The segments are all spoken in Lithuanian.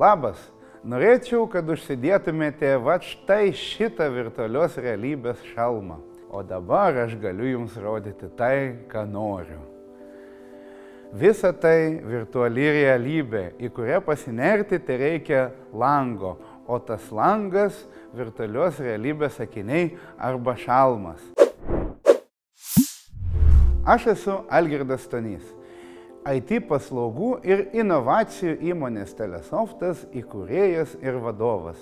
Labas, norėčiau, kad užsidėtumėte va štai šitą virtualios realybės šalmą. O dabar aš galiu jums rodyti tai, ką noriu. Visa tai virtuali realybė, į kurią pasinerti tai reikia lango, o tas langas virtualios realybės akiniai arba šalmas. Aš esu Algirdas Stonys. IT paslaugų ir inovacijų įmonės Telesoftas įkūrėjas ir vadovas.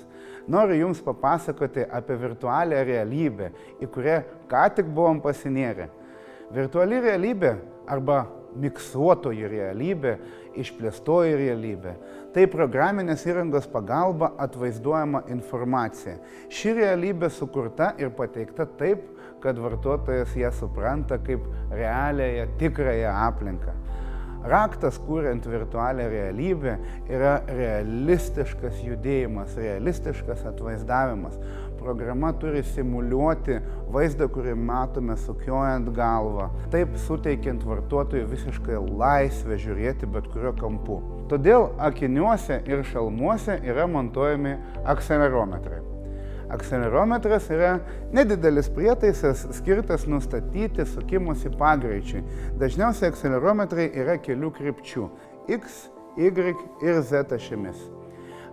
Noriu Jums papasakoti apie virtualią realybę, į kurią ką tik buvom pasinėrę. Virtuali realybė arba miksuotoji realybė, išplėstoji realybė. Tai programinės įrangos pagalba atvaizduojama informacija. Ši realybė sukurta ir pateikta taip, kad vartotojas ją supranta kaip realiąją, tikrąją aplinką. Raktas, kuriant virtualią realybę, yra realistiškas judėjimas, realistiškas atvaizdavimas. Programa turi simuliuoti vaizdą, kurį matome sukiojant galvą, taip suteikiant vartotojui visiškai laisvę žiūrėti bet kuriuo kampu. Todėl akiniuose ir šalmuose yra montuojami akcelerometrai. Akcelerometras yra nedidelis prietaisas skirtas nustatyti sukimusi pagreičiui. Dažniausiai akcelerometrai yra kelių krypčių - X, Y ir Z ašimis.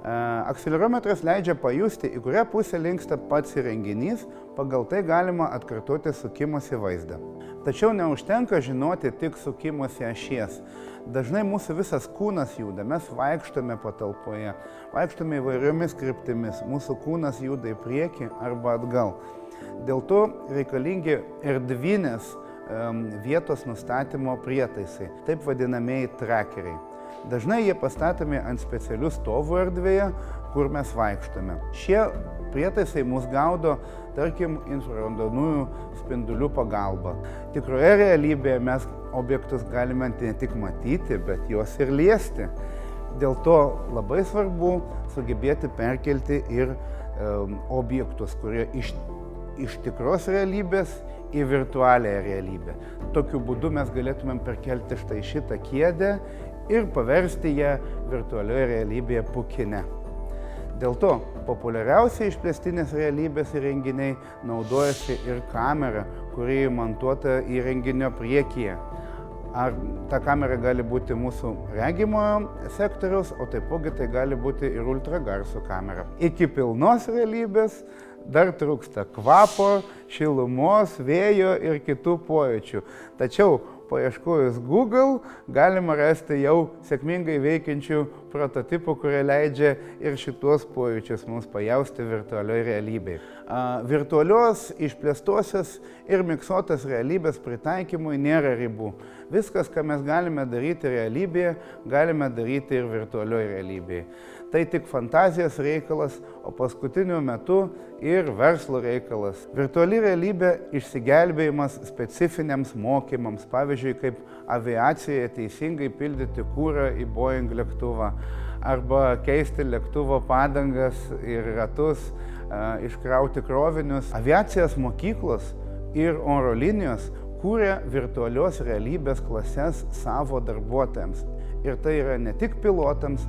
Akcelerometras leidžia pajusti, į kurią pusę linksta pats įrenginys, pagal tai galima atkartoti sukimosi vaizdą. Tačiau neužtenka žinoti tik sukimosi ašies. Dažnai mūsų visas kūnas juda, mes vaikštome patalpoje, vaikštome įvairiomis kryptimis, mūsų kūnas juda į priekį arba atgal. Dėl to reikalingi erdvinės vietos nustatymo prietaisai, taip vadinamieji trackeriai. Dažnai jie pastatomi ant specialių stovų erdvėje, kur mes vaikštame. Šie prietaisai mus gaudo, tarkim, infraraudonųjų spindulių pagalba. Tikroje realybėje mes objektus galime ne tik matyti, bet juos ir liesti. Dėl to labai svarbu sugebėti perkelti ir um, objektus, kurie iš, iš tikros realybės į virtualią realybę. Tokiu būdu mes galėtumėm perkelti štai šitą kėdę ir paversti ją virtualioje realybėje pukinę. Dėl to populiariausiai išplėstinės realybės įrenginiai naudojasi ir kamera, kuri įmontuota įrenginio priekyje. Ar ta kamera gali būti mūsų regimojo sektoriaus, o taipogi tai gali būti ir ultragarso kamera. Iki pilnos realybės dar trūksta kvapo, šilumos, vėjo ir kitų pojūčių. Tačiau paieškojus Google galima rasti jau sėkmingai veikiančių prototipų, kurie leidžia ir šitos pojūčius mums pajausti virtualioje realybėje. Virtualios, išplėstosios ir miksuotos realybės pritaikymui nėra ribų. Viskas, ką mes galime daryti realybėje, galime daryti ir virtualioje realybėje. Tai tik fantazijos reikalas, o paskutiniu metu ir verslo reikalas. Virtuali realybė išsigelbėjimas specifiniams mokymams, pavyzdžiui, kaip aviacijoje teisingai pildyti kūrą į Boeing lėktuvą arba keisti lėktuvo padangas ir ratus, iškrauti krovinius. Aviacijos mokyklos ir oro linijos kūrė virtualios realybės klases savo darbuotojams. Ir tai yra ne tik pilotams,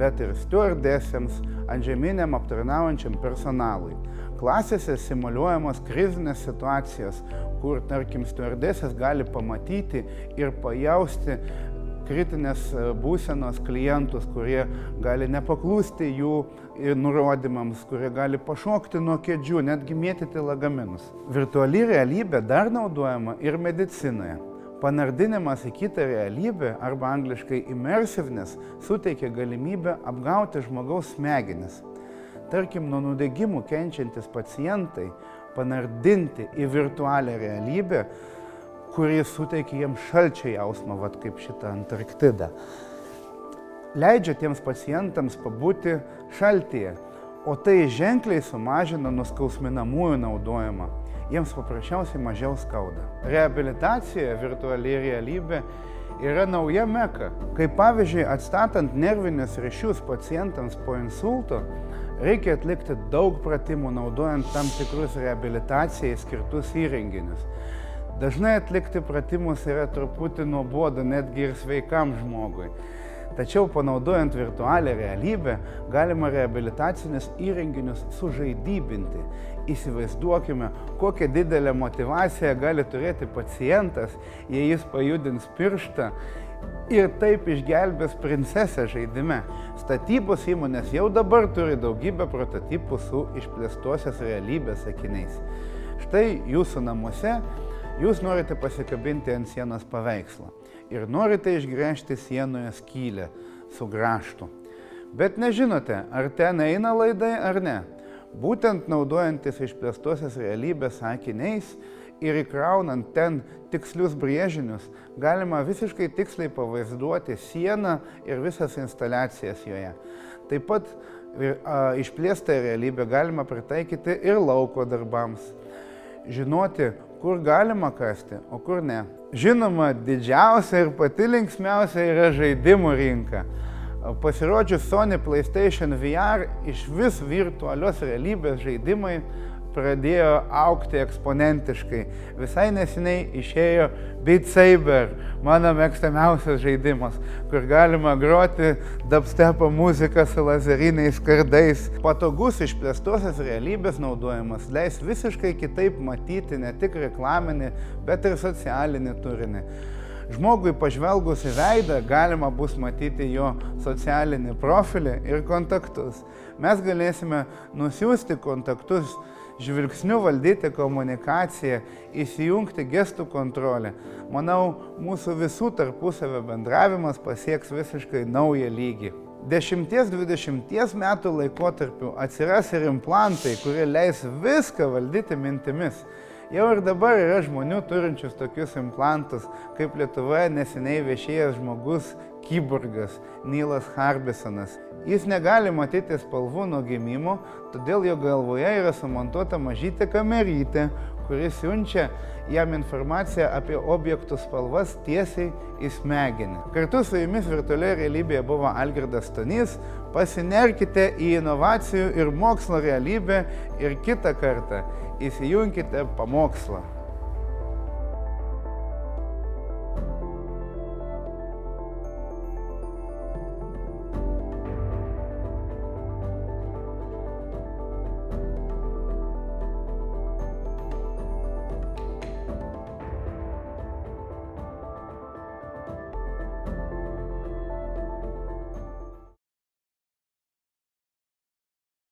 bet ir stewardesėms, antžeminiam aptarnaujančiam personalui. Klasėse simuliuojamos krizinės situacijos, kur, tarkim, stewardesės gali pamatyti ir pajausti kritinės e, būsenos klientus, kurie gali nepaklūsti jų nurodymams, kurie gali pašokti nuo kėdžių, netgi mėtyti lagaminus. Virtuali realybė dar naudojama ir medicinoje. Panardinimas į kitą realybę arba angliškai immersiveness suteikia galimybę apgauti žmogaus smegenis. Tarkim, nuo nudegimų kenčiantis pacientai panardinti į virtualią realybę, kuri suteikia jiems šalčio jausmą, vad kaip šitą Antarktidą. Leidžia tiems pacientams pabūti šaltyje, o tai ženkliai sumažina nuskausminamųjų naudojimą jiems paprasčiausiai mažiau skauda. Rehabilitacija, virtuali realybė yra nauja meka. Kaip pavyzdžiui, atstatant nervinius ryšius pacientams po insulto, reikia atlikti daug pratimų naudojant tam tikrus rehabilitacijai skirtus įrenginius. Dažnai atlikti pratimus yra truputį nuobodu netgi ir sveikam žmogui. Tačiau panaudojant virtualią realybę galima rehabilitacinius įrenginius sužaidybinti. Įsivaizduokime, kokią didelę motivaciją gali turėti pacientas, jei jis pajudins pirštą ir taip išgelbės princesę žaidime. Statybos įmonės jau dabar turi daugybę prototipų su išplėstosios realybės akiniais. Štai jūsų namuose jūs norite pasikabinti ant sienos paveikslą ir norite išgręžti sienoje skylę su graštu. Bet nežinote, ar ten eina laidai ar ne. Būtent naudojantis išplėstosios realybės akiniais ir įkraunant ten tikslius brėžinius, galima visiškai tiksliai pavaizduoti sieną ir visas instaliacijas joje. Taip pat išplėstą realybę galima pritaikyti ir lauko darbams. Žinoti, kur galima kasti, o kur ne. Žinoma, didžiausia ir pati linksmiausia yra žaidimų rinka. Pasirodžius Sony PlayStation VR iš vis virtualios realybės žaidimai pradėjo aukti eksponentiškai. Visai neseniai išėjo Beat Saber, mano mėgstamiausias žaidimas, kur galima groti dubstepo muziką su lazeriniais kardais. Patogus išplėstosios realybės naudojimas leis visiškai kitaip matyti ne tik reklaminį, bet ir socialinį turinį. Žmogui pažvelgus į veidą galima bus matyti jo socialinį profilį ir kontaktus. Mes galėsime nusiųsti kontaktus žvilgsniu valdyti komunikaciją, įsijungti gestų kontrolę. Manau, mūsų visų tarpusavio bendravimas pasieks visiškai naują lygį. 10-20 metų laikotarpiu atsiras ir implantai, kurie leis viską valdyti mintimis. Jau ir dabar yra žmonių turinčius tokius implantus, kaip Lietuvoje neseniai viešėjęs žmogus Kyborgas Nilas Harbisonas. Jis negali matyti spalvų nuo gimimo, todėl jo galvoje yra sumontuota mažytė kamerytė, kuris siunčia jam informaciją apie objektų spalvas tiesiai į smegenį. Kartu su jumis virtualioje realybėje buvo Algirdas Tonys. Pasinerkite į inovacijų ir mokslo realybę ir kitą kartą įsijunkite pamokslą.